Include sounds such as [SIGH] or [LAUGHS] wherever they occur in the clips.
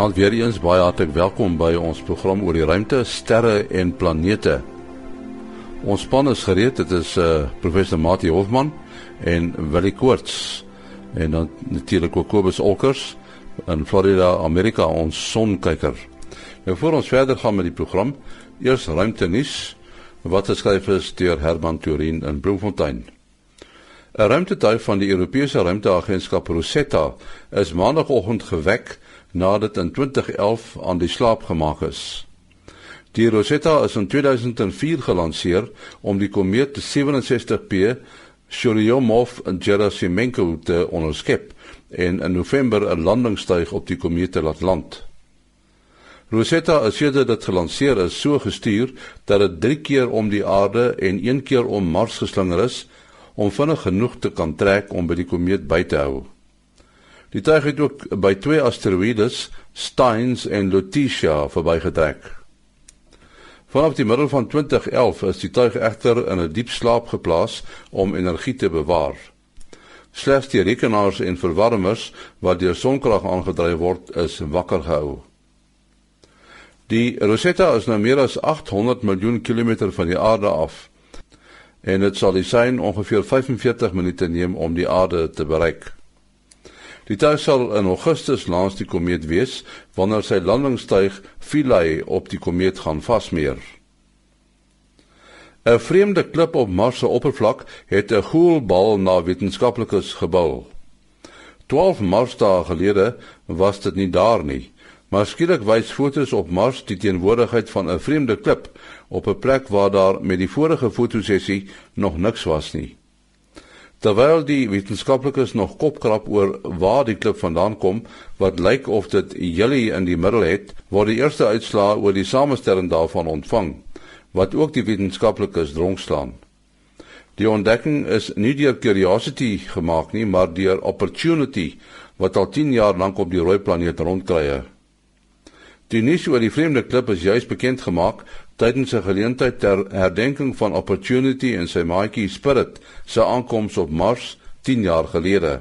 Goeienaand weer eens, baie hartlik welkom by ons program oor die ruimte, sterre en planete. Ons span is gereed, dit is uh professor Mati Hofman en Willie Koorts en dan natuurlik ook Kobus Olkers in Florida, Amerika, ons sonkyker. Nou voor ons verder gaan met die program, eers ruimte nuus wat geskryf is deur Herman Turin in Bloemfontein. 'n Ruimtetuig van die Europese Ruimteagentskap Rosetta is maandagooggend gewek nadat in 2011 aan die slaap gemaak is. Die Rosetta is in 2004 gelanseer om die komeet 67P Churyumov-Gerasimenko te onderskep en in November 'n landingstuig op die komeet te laat land. Rosetta is sedert dit gelanseer is so gestuur dat dit 3 keer om die aarde en 1 keer om Mars geslinger is om vinnig genoeg te kan trek om by die komeet by te hou. Die tuig het ook by twee asteroïdes, Steins en Lutetia, verbygetrek. Vanaf die middel van 2011 is die tuig egter in 'n diep slaap geplaas om energie te bewaar. Slegs die rekenaars en verwarmers wat deur sonkrag aangedryf word, is wakker gehou. Die Rosetta is nou meer as 800 miljoen kilometer van die aarde af en dit sal sein ongeveer 45 minute neem om die aarde te bereik. Die tuig sal in Augustus langs die komeet wees wanneer sy landingstuig Philae op die komeet gaan vasmeer. 'n Vreemde klip op Mars se oppervlak het 'n goelbal na wetenskaplikes gebou. 12 Marsdae gelede was dit nie daar nie, maar skielik wys fotos op Mars die teenwoordigheid van 'n vreemde klip op 'n plek waar daar met die vorige fotosessie nog niks was nie. Terwyl die wetenskaplikes nog kopkrap oor waar die klip vandaan kom, wat lyk of dit julle in die middel het, word die eerste uitslae oor die samestelling daarvan ontvang, wat ook die wetenskaplikes dronkslaan. Die ontdekking is nie deur curiosity gemaak nie, maar deur opportunity wat al 10 jaar lank op die rooi planeet rondkrye. Die nuus oor die vreemde klip is juis bekend gemaak tydens 'n geleentheid ter herdenking van Opportunity en sy maatjie Spirit se aankoms op Mars 10 jaar gelede.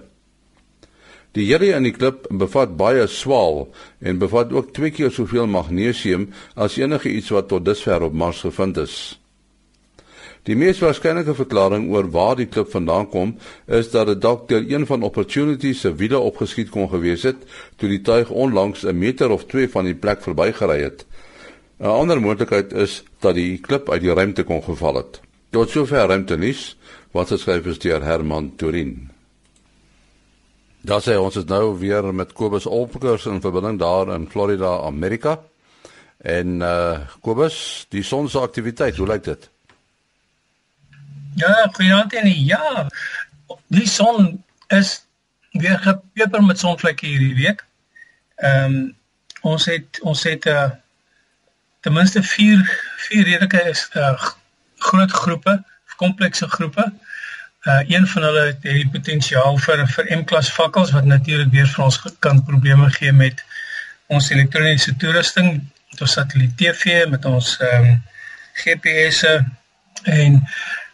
Die hierdie in die klip bevat baie swaal en bevat ook twee keer soveel magnesium as enige iets wat tot dusver op Mars gevind is. Die mees waarskynlike verklaring oor waar die klip vandaan kom, is dat dit dalk deur een van Opportunity se wiele opgeskiet kon gewees het toe die tuig onlangs 'n meter of 2 van die plek verbygery het. 'n Ander moontlikheid is dat die klip uit die ruimte kon geval het. Tot sover ruimte nuus wat geskryf is deur Herman Turin. Daar sê ons is nou weer met Kobus Olpers in verbinding daar in Florida, Amerika. En uh Kobus, die son se aktiwiteit, hoe lyk dit? Ja, goeienaand en ja. Die son is weer gepeper met sonvlekke hierdie week. Ehm um, ons het ons het 'n uh, eh, ten minste 4 vier redelike is uh, groot groepe, komplekse groepe. Uh een van hulle het die potensiaal vir vir M-klas vakkels wat natuurlik weer vir ons kan probleme gee met ons elektroniese toerusting, met ons satelliet TV, met ons ehm um, GPS'e en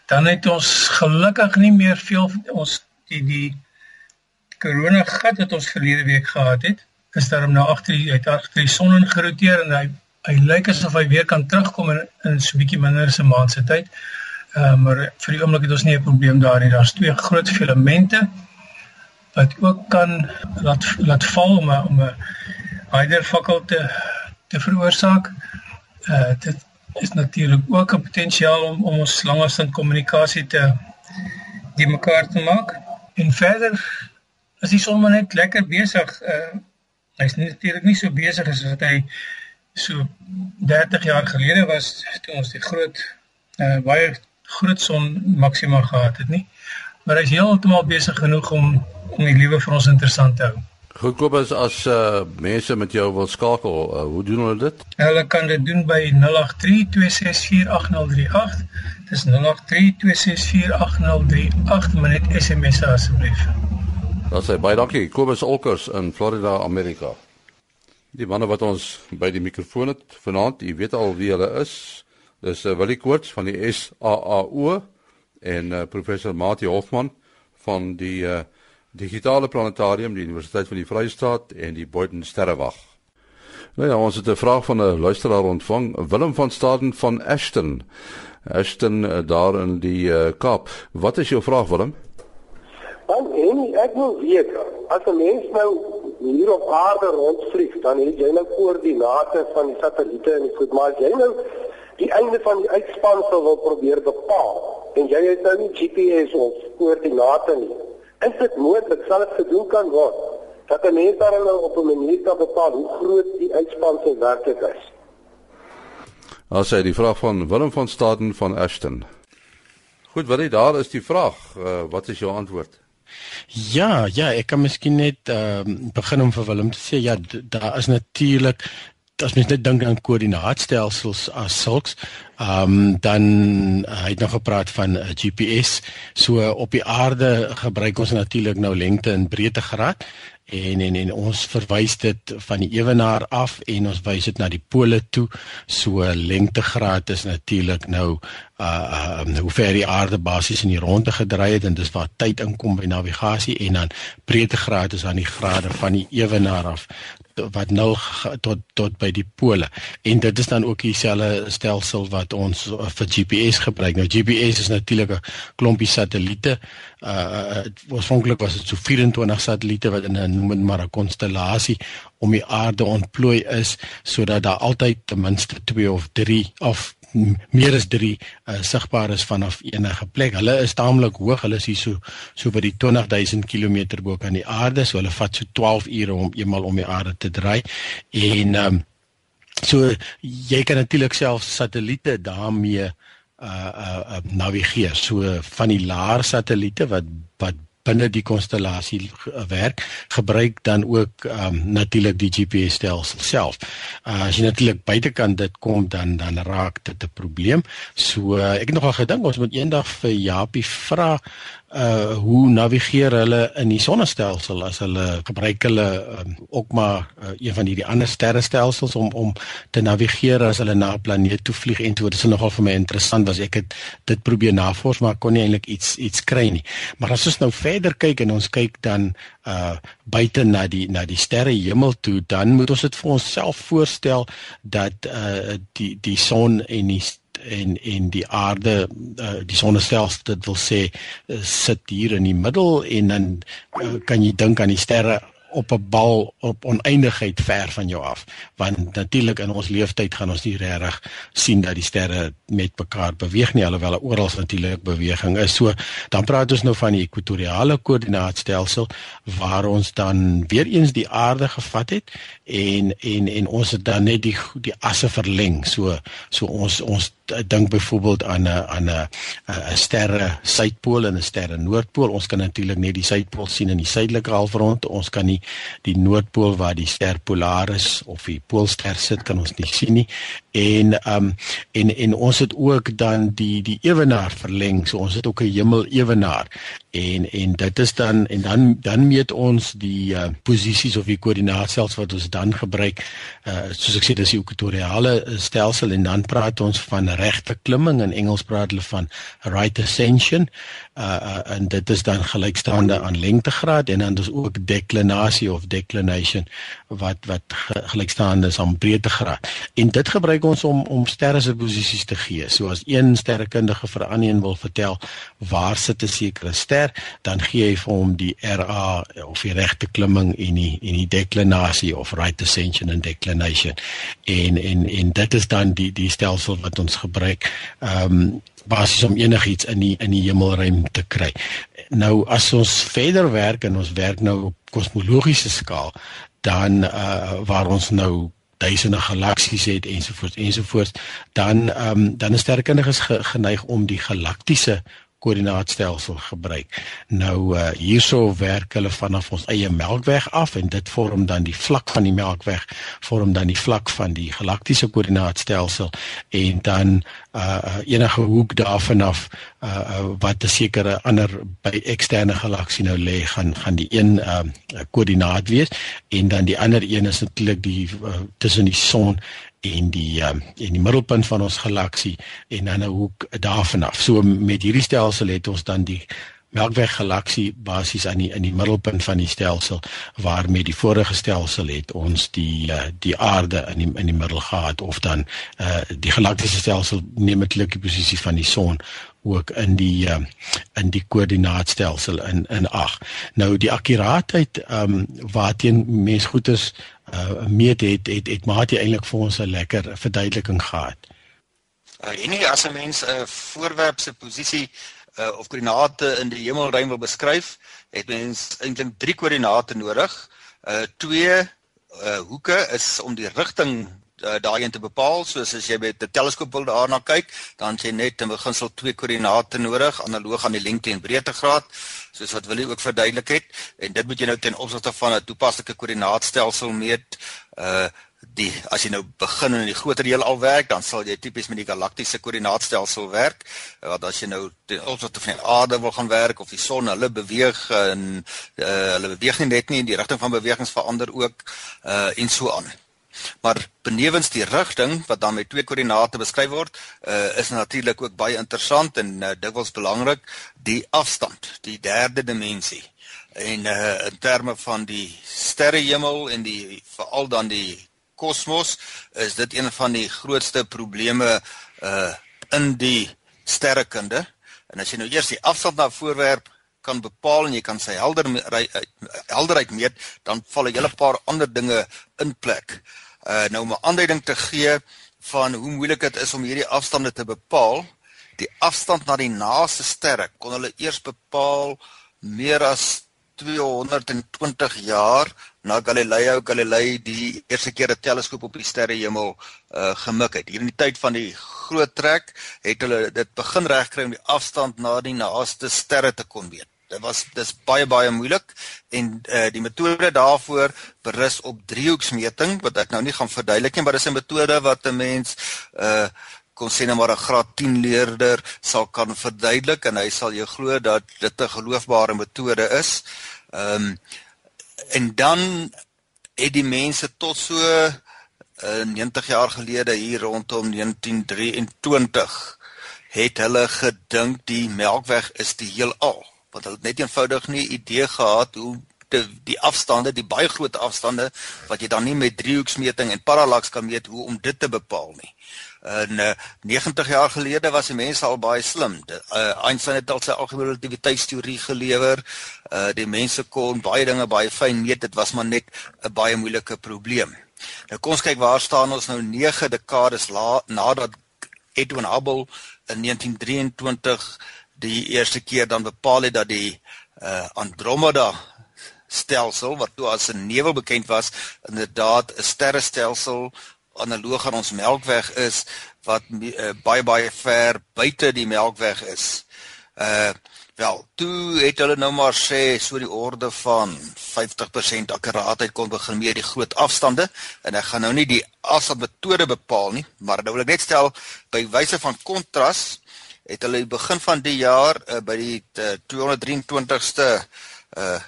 dan het ons gelukkig nie meer veel ons die die corona gat wat ons verlede week gehad het is daarom nou agter die uit agter die son ingeroteer en hy hy lyk asof hy weer kan terugkom in, in so 'n bietjie minder as 'n maand se tyd. Ehm uh, maar vir die oomblik het ons nie 'n probleem daar nie. Daar's twee groot filamente wat ook kan laat laat val om 'n om 'n hyder fakkel te te veroorsaak. Eh uh, dit is natuurlik ook 'n potensiaal om om ons langafstand kommunikasie te die mekaar te maak. En verder is die son maar net lekker besig. Uh hy's natuurlik nie so besig as wat hy so 30 jaar gelede was toe ons die groot uh baie groot son maksima gehad het nie. Maar hy's heeltemal besig genoeg om om die lewe vir ons interessant te hou. Goedkoop is as uh, mense met jou wil skakel, uh, hoe doen hulle dit? Hulle kan dit doen by 0832648038. Dis 0832648038, net SMS asseblief. Dat sê baie dankie. Kobus Olkers in Florida, Amerika. Die manne wat ons by die mikrofoon het vanaand, jy weet al wie hulle is. Dis uh, Willie Koorts van die SAAO en uh, professor Mati Hofman van die uh, Digitale Planetarium, die Universiteit van die Vrystaat en die Boyden Sterrewag. Nou ja, ons het 'n vraag van 'n luisteraar ontvang, Willem van Staden van Ashton. Ashton eh, daar in die uh, Kaap. Wat is jou vraag, Willem? En ek wil weet, as 'n mens nou hier op aarde rondvlieg, dan het jy nou koördinate van die satelliete en goed, maar as jy nou die einde van die uitspansel wil probeer bepaal en jy het nou nie GPS of koördinate nie. Is dit moontlik sal dit gedoen kan word dat 'n mens dan nou op 'n manier kan bepaal hoe groot die uitspansel werklik is? As hy die vraag van Willem van Staden van Ashton. Goed, wat is daar is die vraag, uh, wat is jou antwoord? Ja, ja, ek kan miskien net ehm uh, begin om vir Willem te sê ja, daar is natuurlik as mens net dink aan koördinaatstelsels as sulks, ehm um, dan uh, hy het nog gepraat van uh, GPS. So op die aarde gebruik ons natuurlik nou lengte en breedtegraad en en en ons verwys dit van die ewenaar af en ons wys dit na die pole toe. So lengtegraad is natuurlik nou uh um, hoe ver die aarde basies in die ronde gedraai het en dis waar tyd inkom by navigasie en dan breedtegraad is aan die grade van die ewenaar af wat nul tot tot by die pole en dit is dan ook dieselfde stelsel wat ons uh, vir GPS gebruik. Nou GPS is natuurlik 'n klompie satelliete. Uh oorspronklik was dit so 24 satelliete wat in 'n noem dit maar 'n konstellasie om die aarde ontplooi is sodat daar altyd ten minste 2 of 3 of meer as 3 uh, sigbaar is vanaf enige plek. Hulle is taamlik hoog. Hulle is hier so so by die 20000 km bo kan die aarde. So hulle vat so 12 ure om eenmal om die aarde te draai. En um, so jy kan natuurlik self satelliete daarmee uh uh, uh navigeer. So van die laer satelliete wat wat binne die konstellasie werk gebruik dan ook um, natuurlik die GPS stelsel self. Uh, as jy natuurlik buitekant dit kom dan dan raak dit 'n probleem. So uh, ek het nogal gedink ons moet eendag vir Japie vra uh hoe navigeer hulle in die sonnestelsel as hulle gebruik hulle um, ook maar uh, een van hierdie ander sterrestelsels om om te navigeer as hulle na 'n planeet toe vlieg en toe dit is nogal vir my interessant was ek het dit probeer navors maar kon nie eintlik iets iets kry nie. Maar as ons nou verder kyk en ons kyk dan uh buite na die na die sterre hemel toe dan moet ons dit vir onsself voorstel dat uh die die son en die en en die aarde uh, die sonnestelsel dit wil sê uh, sit hier in die middel en dan uh, kan jy dink aan die sterre op 'n bal op oneindigheid ver van jou af. Want natuurlik in ons leeftyd gaan ons nie regtig sien dat die sterre met mekaar beweeg nie alhoewel oral natuurlik beweging is. So dan praat ons nou van die ekwatoriale koördinaatstelsel waar ons dan weer eens die aarde gevat het en en en ons het dan net die die asse verleng. So so ons ons dink byvoorbeeld aan 'n aan 'n 'n sterre suidpool en 'n sterre noordpool ons kan natuurlik net die suidpool sien in die suidelike halfrond. Ons kan nie die noordpool waar die ster Polaris of die poolster sit kan ons nie sien nie en um en en ons het ook dan die die ewenaar verleng. So ons het ook 'n hemel ewenaar. En en dit is dan en dan dan meet ons die uh, posisies of die koördinaatstelsels wat ons dan gebruik. Uh, soos ek sê dis die ekwatoriale stelsel en dan praat ons van regte klimming. In Engels praat hulle van right ascension. Uh, uh, en dit is dan gelykstaande aan lengtegraad en dan is ook declinasie of declination wat wat gelykstaande is aan breedtegraad. En dit gebruik ons om om sterre se posisies te gee so as een sterrekundige vir 'n ander wil vertel waar sit 'n sekere ster dan gee hy vir hom die RA of die regte klimming en die en die declinasie of right ascension and declination en en en dit is dan die die stelsel wat ons gebruik ehm um, basies om enigiets in die in die hemelruim te kry. Nou as ons verder werk en ons werk nou op kosmologiese skaal, dan uh waar ons nou duisende galaksies het ensovoorts ensovoorts, dan um, dan is sterrenkundiges geneig om die galaktiese koördinaatstelsel gebruik. Nou uh, hierso werk hulle vanaf ons eie Melkweg af en dit vorm dan die vlak van die Melkweg vorm dan die vlak van die galaktiese koördinaatstelsel en dan uh, enige hoek daarvan af uh, wat 'n sekere ander by eksterne galaksie nou lê gaan gaan die een uh, koördinaat wees en dan die ander een is natuurlik die uh, tussen die son en die um, en die middelpunt van ons galaksie en dan 'n hoek daarvan af. So met hierdie stelsel het ons dan die Melkweg galaksie basies aan die in die middelpunt van die stelsel waarmee die vorige stelsel het ons die uh, die aarde in die in die middel gehad of dan uh, die galaktiese stelsel neem eintlik die posisie van die son ook in die uh, in die koördinaatstelsel in in ag. Nou die akkuraatheid ehm um, waarteen mens goed is uh, meet het het het maar jy eintlik vir ons 'n lekker verduideliking gehad. Uh, en nie as 'n mens 'n uh, voorwerp se posisie uh, of koördinate in die hemelruim wil beskryf, het mens eintlik drie koördinate nodig. Uh twee uh hoeke is om die rigting uh, daarin te bepaal. Soos as jy met 'n teleskoop wil daarna kyk dan jy net in beginsel twee koördinate nodig analoog aan die lengte en breedtegraad soos wat wil ook verduidelik het. En dit moet jy nou ten opsigte van 'n toepaslike koördinaatstelsel meet. Uh die as jy nou begin in die groter heelal werk dan sal jy tipies met die galaktiese koördinaatstelsel werk. Want as jy nou ten opsigte van die aarde wil gaan werk of die son hulle beweeg en uh, hulle beweeg nie net nie die rigting van bewegings verander ook uh en so aan Maar benewens die rigting wat dan met twee koördinate beskryf word, uh, is natuurlik ook baie interessant en uh, dikwels belangrik die afstand, die derde dimensie. En uh, in terme van die sterrehemel en die veral dan die kosmos, is dit een van die grootste probleme uh in die sterrekunde. En as jy nou eers die afstand na voorwerp kan bepaal en jy kan sy helder helderheid meet, dan val 'n hele paar ander dinge in plek uh nou 'n aanduiding te gee van hoe moeilik dit is om hierdie afstande te bepaal. Die afstand na die naaste sterre kon hulle eers bepaal meer as 220 jaar na Galileo Galilei die eerste keer 'n teleskoop op die sterrehemel uh gemik het. Hier in die tyd van die groot trek het hulle dit begin regkry om die afstand na die naaste sterre te kon weet dit was dis baie baie moeilik en uh, die metode daarvoor berus op driehoeksmeting wat ek nou nie gaan verduidelik nie maar dis 'n metode wat 'n mens uh kon sê net maar 'n graad 10 leerder sal kan verduidelik en hy sal jou glo dat dit 'n geloofbare metode is. Ehm um, en dan het die mense tot so uh, eh, 90 jaar gelede hier rondom 1923 het hulle gedink die Melkweg is die heelal want hulle het net eenvoudig nie idee gehad hoe die, die afstande, die baie groot afstande wat jy dan nie met driehoeksmeting en parallax kan meet hoe om dit te bepaal nie. En uh, 90 jaar gelede was die mense al baie slim. De, uh, Einstein het al sy algemene relativiteitsteorie gelewer. Uh die mense kon baie dinge baie fyn meet. Dit was maar net 'n baie moeilike probleem. Nou kom ons kyk waar staan ons nou 9 dekades nadat Edwin Hubble in 1923 die eerste keer dan bepaal het dat die uh, Andromeda stelsel wat toe as 'n nevel bekend was inderdaad 'n sterrestelsel analoog aan ons Melkweg is wat uh, baie baie ver buite die Melkweg is. Uh wel, toe het hulle nou maar sê so die orde van 50% akkuraatheid kon begin meet die groot afstande en ek gaan nou nie die afstandmetode bepaal nie, maar nou wil ek net stel by wyse van kontras het hulle begin van die jaar uh, by die uh, 223ste uh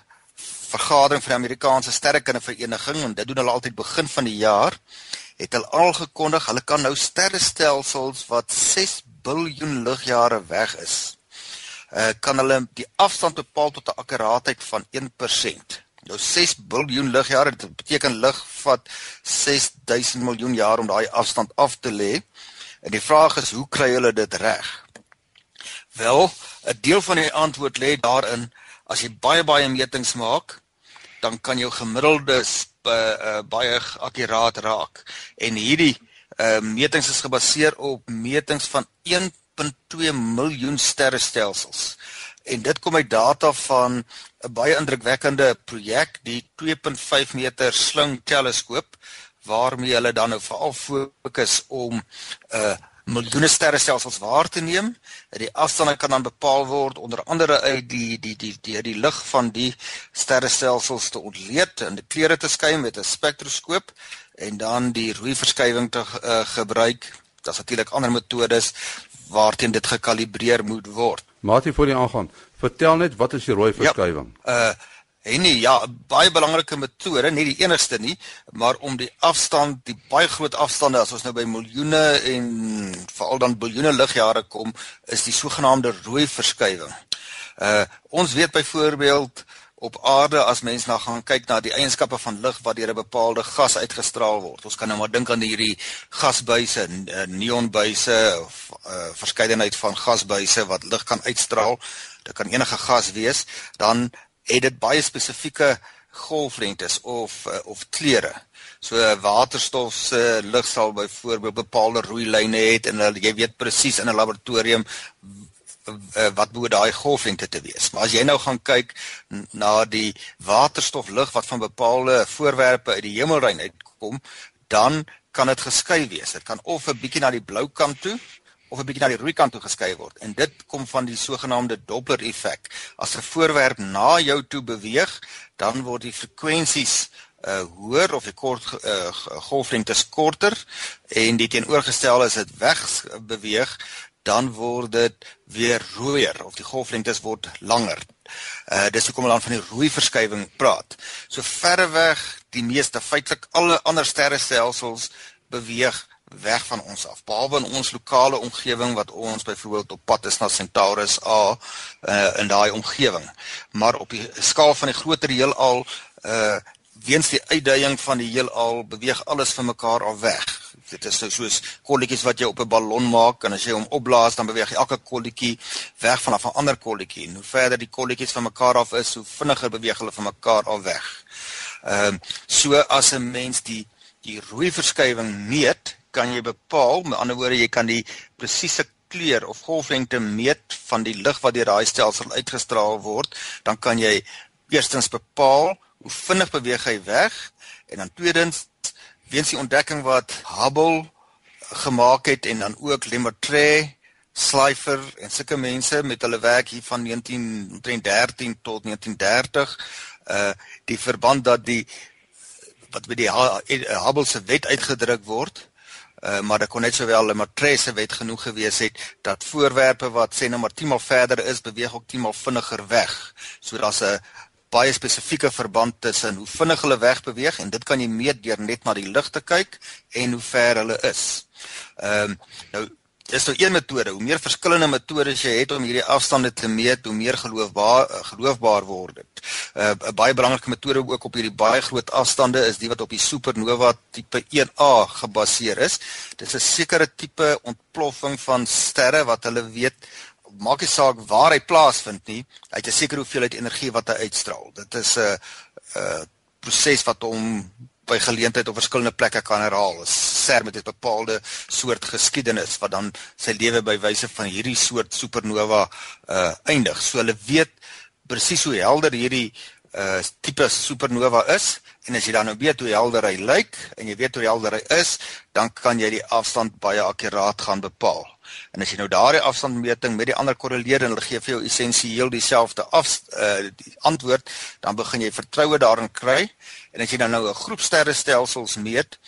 vergadering van die Amerikaanse sterrekundevereniging en dit doen hulle altyd begin van die jaar het hulle al gekondig hulle kan nou sterrestelsels wat 6 biljoen ligjare weg is uh kan hulle die afstand bepaal tot 'n akkuraatheid van 1%. Nou 6 biljoen ligjare dit beteken lig vat 6000 miljoen jaar om daai afstand af te lê. En die vraag is hoe kry hulle dit reg? Wel, 'n deel van die antwoord lê daarin as jy baie baie metings maak, dan kan jou gemiddelde uh, baie akkuraat raak. En hierdie uh, metings is gebaseer op metings van 1.2 miljoen sterrestelsels. En dit kom uit data van 'n baie indrukwekkende projek, die 2.5 meter sling teleskoop waarmee hulle dan nou veral fokus om 'n uh, miljoene sterrestelsels waar te neem. Die afstande kan dan bepaal word onder andere uit die die die die die lig van die sterrestelsels te ontleed en die kleure te skei met 'n spektroskoop en dan die rooi verskywing te uh, gebruik. Daar's natuurlik ander metodes waarteen dit gekalibreer moet word. Maatie voor die aangaan. Vertel net wat is die rooi verskywing? Ja, uh En nee, ja, baie belangrike metode, nie die enigste nie, maar om die afstand, die baie groot afstande as ons nou by miljoene en veral dan biljoene ligjare kom, is die sogenaamde rooi verskywing. Uh ons weet byvoorbeeld op aarde as mens nou gaan kyk na die eienskappe van lig wat deur 'n bepaalde gas uitgestraal word. Ons kan nou maar dink aan hierdie gasbuise, neonbuise of uh, verskeidenheid van gasbuise wat lig kan uitstraal. Dit kan enige gas wees. Dan het dit baie spesifieke golflengtes of uh, of kleure. So waterstof se lig sal byvoorbeeld bepaalde rooi lyne hê en jy weet presies in 'n laboratorium uh, wat moet daai golflengte te wees. Maar as jy nou gaan kyk na die waterstoflig wat van bepaalde voorwerpe uit die hemelruim uitkom, dan kan dit geskei wees. Dit kan of 'n bietjie na die blou kant toe of 'n bietjie na die rooi kant toe geskei word. En dit kom van die sogenaamde Doppler effek. As 'n voorwerp na jou toe beweeg, dan word die frekwensies uh hoër of die kort uh, golflengtes korter en die teenoorgestelde as dit weg beweeg dan word dit weer rooier of die golflengtes word langer. Uh dis hoekom hulle dan van die rooi verskywing praat. So verreweg die meeste feitelik alle ander sterrestelsels beweeg weg van ons af. Behalwe in ons lokale omgewing wat ons byvoorbeeld op pad is na Centaurus A uh in daai omgewing. Maar op die skaal van die groter heelal uh weens die uitdaging van die heelal beweeg alles van mekaar af weg dit is nou soos kolletjies wat jy op 'n ballon maak en as jy hom opblaas dan beweeg elke kolletjie weg vanaf 'n ander kolletjie. Hoe verder die kolletjies van mekaar af is, hoe vinniger beweeg hulle van mekaar af weg. Ehm um, so as 'n mens die die rooi verskywing meet, kan jy bepaal, met ander woorde jy kan die presiese kleur of golflengte meet van die lig wat deur daai stelsel uitgestraal word, dan kan jy eerstens bepaal hoe vinnig beweeg hy weg en dan tweedens weens die ontdekking wat Hubble gemaak het en dan ook Lemaitre, Schleifer en sulke mense met hulle werk hier van 1913 tot 1930 uh die verband dat die wat met die Hubble se wet uitgedruk word uh maar dit kon net sowel Lemaitre se wet genoeg gewees het dat voorwerpe wat sê nou maar 10 maal verder is beweeg ook 10 maal vinniger weg so daar's 'n baie spesifieke verband tussen hoe vinnig hulle wegbeweeg en dit kan jy meet deur net na die lig te kyk en hoe ver hulle is. Ehm um, nou dis nou een metode. Hoe meer verskillende metodes jy het om hierdie afstande te meet, hoe meer geloofbaar geloofbaar word dit. Uh, 'n baie belangrike metode ook op hierdie baie groot afstande is die wat op die supernova tipe 1A gebaseer is. Dit is 'n sekere tipe ontploffing van sterre wat hulle weet maak nie saak waar hy plaasvind nie, hy het 'n sekere hoeveelheid energie wat hy uitstraal. Dit is 'n 'n proses wat hom by geleentheid op verskillende plekke kan herhaal. Ser met 'n bepaalde soort geskiedenis wat dan sy lewe by wyse van hierdie soort supernova uh eindig. So hulle weet presies hoe helder hierdie uh tipe supernova is en as jy dan nou weet hoe helder hy lyk en jy weet hoe helder hy is, dan kan jy die afstand baie akkuraat gaan bepaal. En as jy nou daardie afstandmeting met die ander korreleer en hulle gee vir jou essensieel dieselfde af uh, die antwoord, dan begin jy vertroue daarin kry. En as jy dan nou 'n groep sterrestelsels meet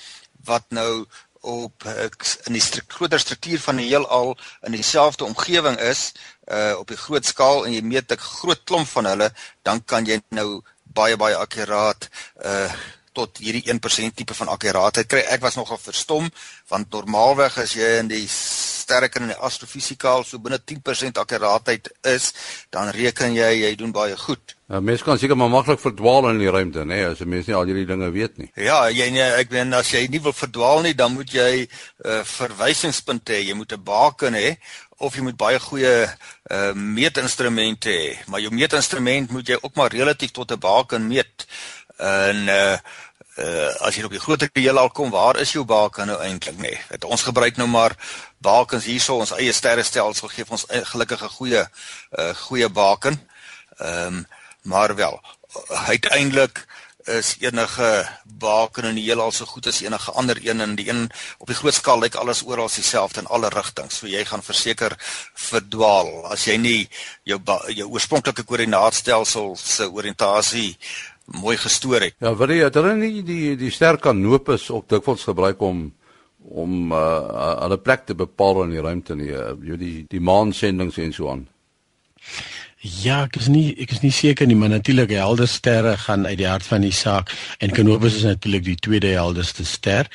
wat nou op uh, in die stru groter struktuur van die heelal in dieselfde omgewing is uh op 'n groot skaal en jy meet 'n groot klomp van hulle, dan kan jy nou baie baie akkuraat uh tot hierdie 1% tipe van akkuraatheid kry. Ek was nogal verstom want normaalweg as jy in die sterk in die astrofisikaal so binne 10% akkuraatheid is, dan reken jy jy doen baie goed. Ja, mense kan seker maar maklik verdwaal in die ruimte, nê, nee, as 'n mens nie al hierdie dinge weet nie. Ja, jy nee, ek meen as jy nie wil verdwaal nie, dan moet jy 'n uh, verwysingspunt hê. Jy moet 'n baken hê of jy moet baie goeie uh, meetinstrumente hê. Maar jou meetinstrument moet jy ook maar relatief tot 'n baken meet. En uh uh as jy op die groter heelal kom, waar is jou baken nou eintlik nê? Nee? Ons gebruik nou maar bakens hierso, ons eie sterrestelsel gee ons gelukkig 'n goeie uh goeie baken. Ehm um, maar wel, uiteindelik is enige baken in die heelal so goed as enige ander een en die een op die groot skaal lyk alles oral dieselfde in alle rigtings. So jy gaan verseker verdwaal as jy nie jou jou oorspronklike koördinaatstelsel se oriëntasie mooi gestoor het. Ja, wil jy het hulle nie die die sterkanopus ook dikwels gebruik om om uh, hulle plek te bepaal in die ruimte nie, uh, die die maansendings en so aan. Ja, ek is nie ek is nie seker nie, maar natuurlik helder sterre gaan uit die hart van die saak en Canopus is natuurlik die tweede helderste ster.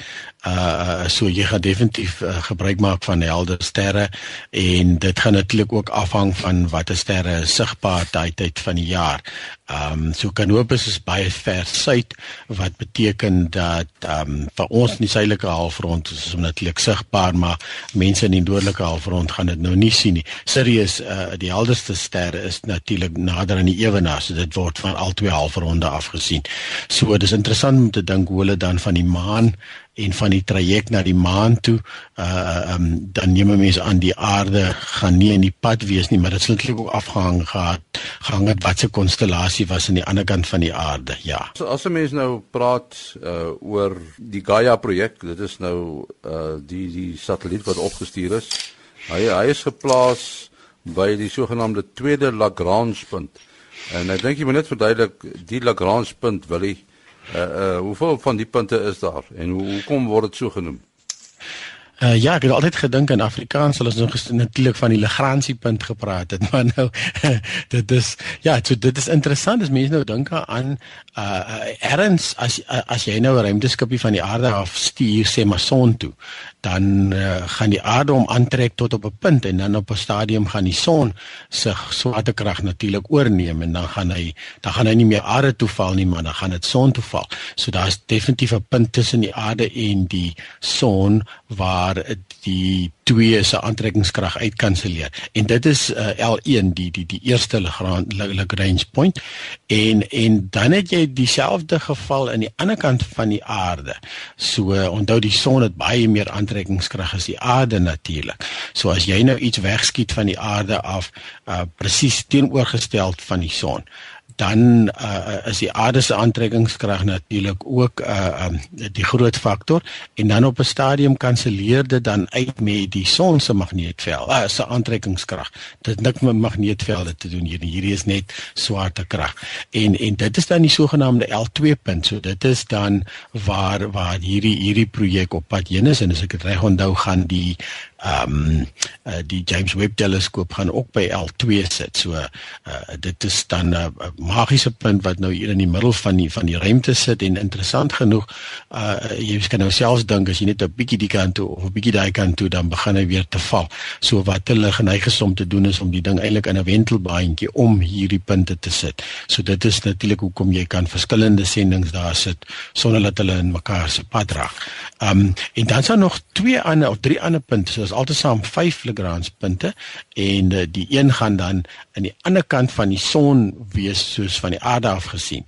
Uh so jy gaan definitief uh, gebruik maak van helder sterre en dit gaan natuurlik ook afhang van watter sterre sigbaar daai tyd van die jaar. Ehm um, so Canopus is baie ver suid wat beteken dat ehm um, vir ons in die suidelike halfrond is dit natuurlik sigbaar maar mense in die noordelike halfrond gaan dit nou nie sien nie. Sirius uh, die helderste ster is natuurlik nader aan die ewenaar so dit word van al twee halfronde afgesien. So dis interessant om te dink hoe hulle dan van die maan en van die traject na die maan toe uh um dan neem mense aan die aarde gaan nie in die pad wees nie maar dit sal eintlik ook afhang gehad hang dit wat se konstellasie was aan die ander kant van die aarde ja. So, as 'n mens nou praat uh oor die Gaia projek dit is nou uh die die satelliet wat opgestuur is. Hy hy is geplaas by die sogenaamde tweede Lagrange punt. En ek dink jy moet net verduidelik die Lagrange punt wil hy uh uh hoeveel van die punte is daar en hoe hoekom word dit so genoem? Uh, ja, ek het altyd gedink in Afrikaans sal ons nog natuurlik van die Lagrange punt gepraat het, [LAUGHS] maar nou [LAUGHS] dit is ja, so dit is interessant as mense nou dink aan uh erns as as jy nou 'n ruimteskipie van die aarde af stuur sê maar son toe, dan uh, gaan die aarde hom aantrek tot op 'n punt en dan op 'n stadium gaan die son se swaartekrag natuurlik oorneem en dan gaan hy dan gaan hy nie meer aarde toe val nie, maar dan gaan dit son toe val. So daar's definitief 'n punt tussen die aarde en die son waar die twee se aantrekkingskrag uitkanselleer. En dit is uh, L1 die die die eerste Lagrange point en en dan het jy dieselfde geval aan die ander kant van die aarde. So uh, onthou die son het baie meer aantrekkingskrag as die aarde natuurlik. So as jy nou iets wegskiet van die aarde af uh, presies teenoorgestel van die son dan uh, is die aarde se aantrekkingskrag natuurlik ook 'n uh, um, die groot faktor en dan op 'n stadium kanselleer dit dan uit met die son se magneetveld, uh, se aantrekkingskrag. Dit nik met magneetvelde te doen hier. Hierdie is net swaartekrag. En en dit is dan die sogenaamde L2 punt. So dit is dan waar waar hierdie hierdie projek op pad heen is en as ek dit reg onthou gaan die ehm um, uh, die James Webb teleskoop gaan ook by L2 sit. So uh, dit is dan 'n uh, magiese punt wat nou hier in die middel van die van die ruimte sit en interessant genoeg uh jy kan nou selfs dink as jy net 'n bietjie die kant toe of 'n bietjie daai kant toe dan begin hy weer te val. So wat hulle geneig is om te doen is om die ding eintlik in 'n wentelbaantjie om hierdie punte te sit. So dit is natuurlik hoekom jy kan verskillende sendinge daar sit sonder dat hulle in mekaar se pad raak. Um en dan daar nog twee ander of drie ander punte. So altesaam 5 Lagrange punte en uh, die een gaan dan aan die ander kant van die son wees soos van die aarde af gesien.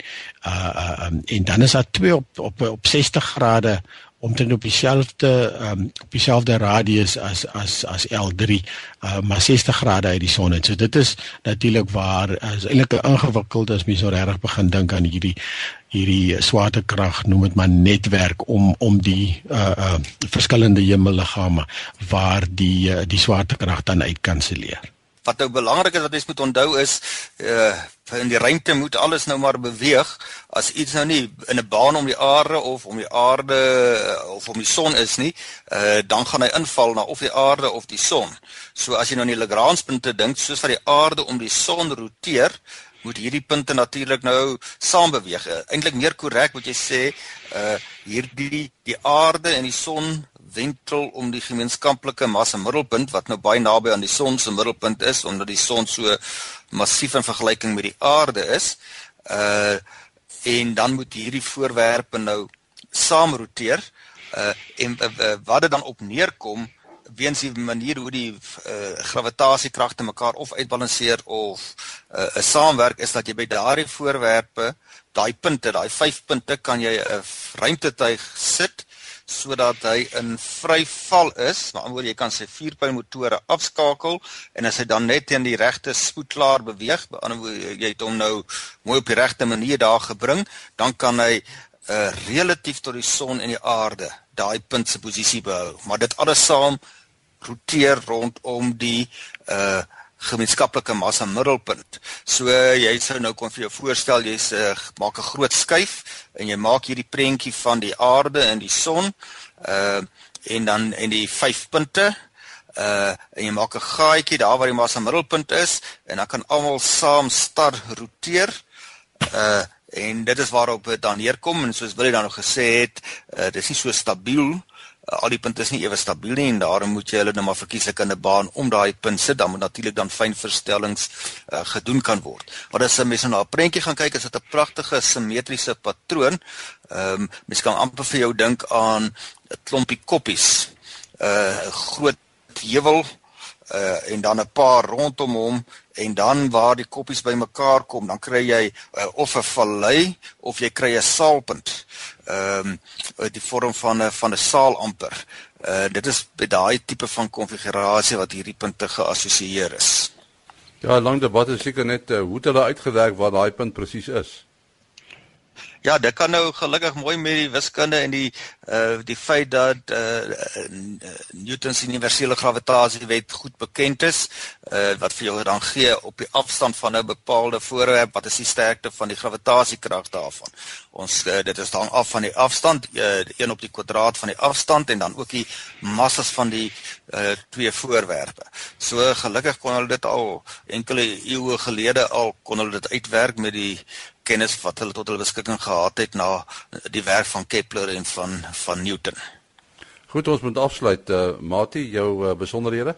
Uh, uh um, en dan is daar twee op op op 60 grade omtrent op dieselfde um, op dieselfde radius as as as L3 uh, maar 60 grade uit die son en so dit is natuurlik waar is eintlik 'n ingewikkelde as mens so regtig begin dink aan hierdie hierdie swaartekrag noem dit maar netwerk om om die uh uh verskillende hemelliggame waar die uh, die swaartekrag dan uitkanselleer. Wat nou belangrik is wat jy moet onthou is uh in die ruimte moet alles nou maar beweeg as iets nou nie in 'n baan om die aarde of om die aarde uh, of om die son is nie uh dan gaan hy inval na of die aarde of die son. So as jy nou aan die Lagrange punte dink soos wat die aarde om die son roteer moet hierdie punte natuurlik nou saam beweeg. Eintlik meer korrek moet jy sê uh hierdie die aarde en die son wentel om die gemeenskaplike massa middelpunt wat nou baie naby aan die son se middelpunt is omdat die son so massief in vergelyking met die aarde is. Uh en dan moet hierdie voorwerpe nou saam roteer. Uh en uh, wat dit dan op neerkom weens die manier hoe die uh, gravitasiekragte mekaar of uitbalanseer of 'n uh, saamwerk is dat jy by daardie voorwerpe, daai punte, daai 5 punte kan jy 'n ruimtetuig sit sodat hy in vryval is. Maar anders jy kan sy vierpyl motore afskakel en as hy dan net teen die regte spoed klaar beweeg, anders jy het hom nou mooi op die regte manier daar gebring, dan kan hy uh, relatief tot die son en die aarde daai punt se posisie behou. Maar dit alles saam roteer rondom die uh gemeenskaplike massa middelpunt. So jy sou nou kon vir jou voorstel jy's uh, maak 'n groot skuif en jy maak hierdie prentjie van die aarde en die son uh en dan en die vyf punte uh en jy maak 'n gaatjie daar waar die massa middelpunt is en dan kan almal saam star roteer. Uh en dit is waarop dit dan neerkom en soos Willie dan nog gesê het, uh dis nie so stabiel al die punte is nie ewe stabiel nie en daarom moet jy hulle nou maar verkieslik in 'n baan om daai punt sit dan moet natuurlik dan fyn verstellings uh, gedoen kan word. Maar as 'n mens nou na 'n prentjie gaan kyk is dit 'n pragtige simmetriese patroon. Ehm um, mens kan amper vir jou dink aan 'n klompie koppies. 'n uh, groot heuwel uh en dan 'n paar rondom hom en dan waar die koppies bymekaar kom, dan kry jy uh, of 'n vallei of jy kry 'n saalpunt. Ehm um, die vorm van 'n van 'n saal amper. Uh dit is by daai tipe van konfigurasie wat hierdie punte geassosieer is. Ja, lang debat is seker net uh, hoe dit hulle uitgewerk waar daai punt presies is. Ja, dit kan nou gelukkig mooi met die wiskunde en die uh die feit dat uh Newton se universele gravitasiewet goed bekend is, uh wat vir jou dan gee op die afstand van 'n bepaalde voorwerp wat is die sterkte van die gravitasiekrag daarvan. Ons uh, dit is dan af van die afstand, uh 1 op die kwadraat van die afstand en dan ook die massas van die uh twee voorwerpe. So gelukkig kon hulle dit al enkele eeue gelede al kon hulle dit uitwerk met die kennis wat hulle tot hulle beskikking gehad het na die werk van Kepler en van van Newton. Goed, ons moet afsluit. Uh, Mati, jou uh, besonderhede?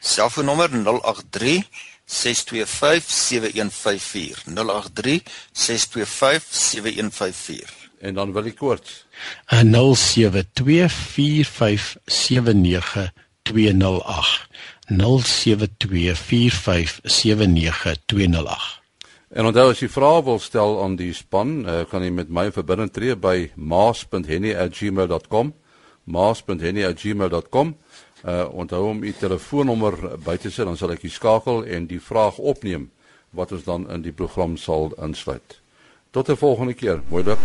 Selfoonnommer 083 625 7154 083 625 7154 en dan wil ek kort 0724579208 En onthou as jy vrae wil stel aan die span, uh, kan jy met my verbinding tree by maas.henny@gmail.com. maas.henny@gmail.com. Uh onthou om u telefoonnommer by te sit, dan sal ek u skakel en die vraag opneem wat ons dan in die program sal insluit. Tot 'n volgende keer. Mooi dag.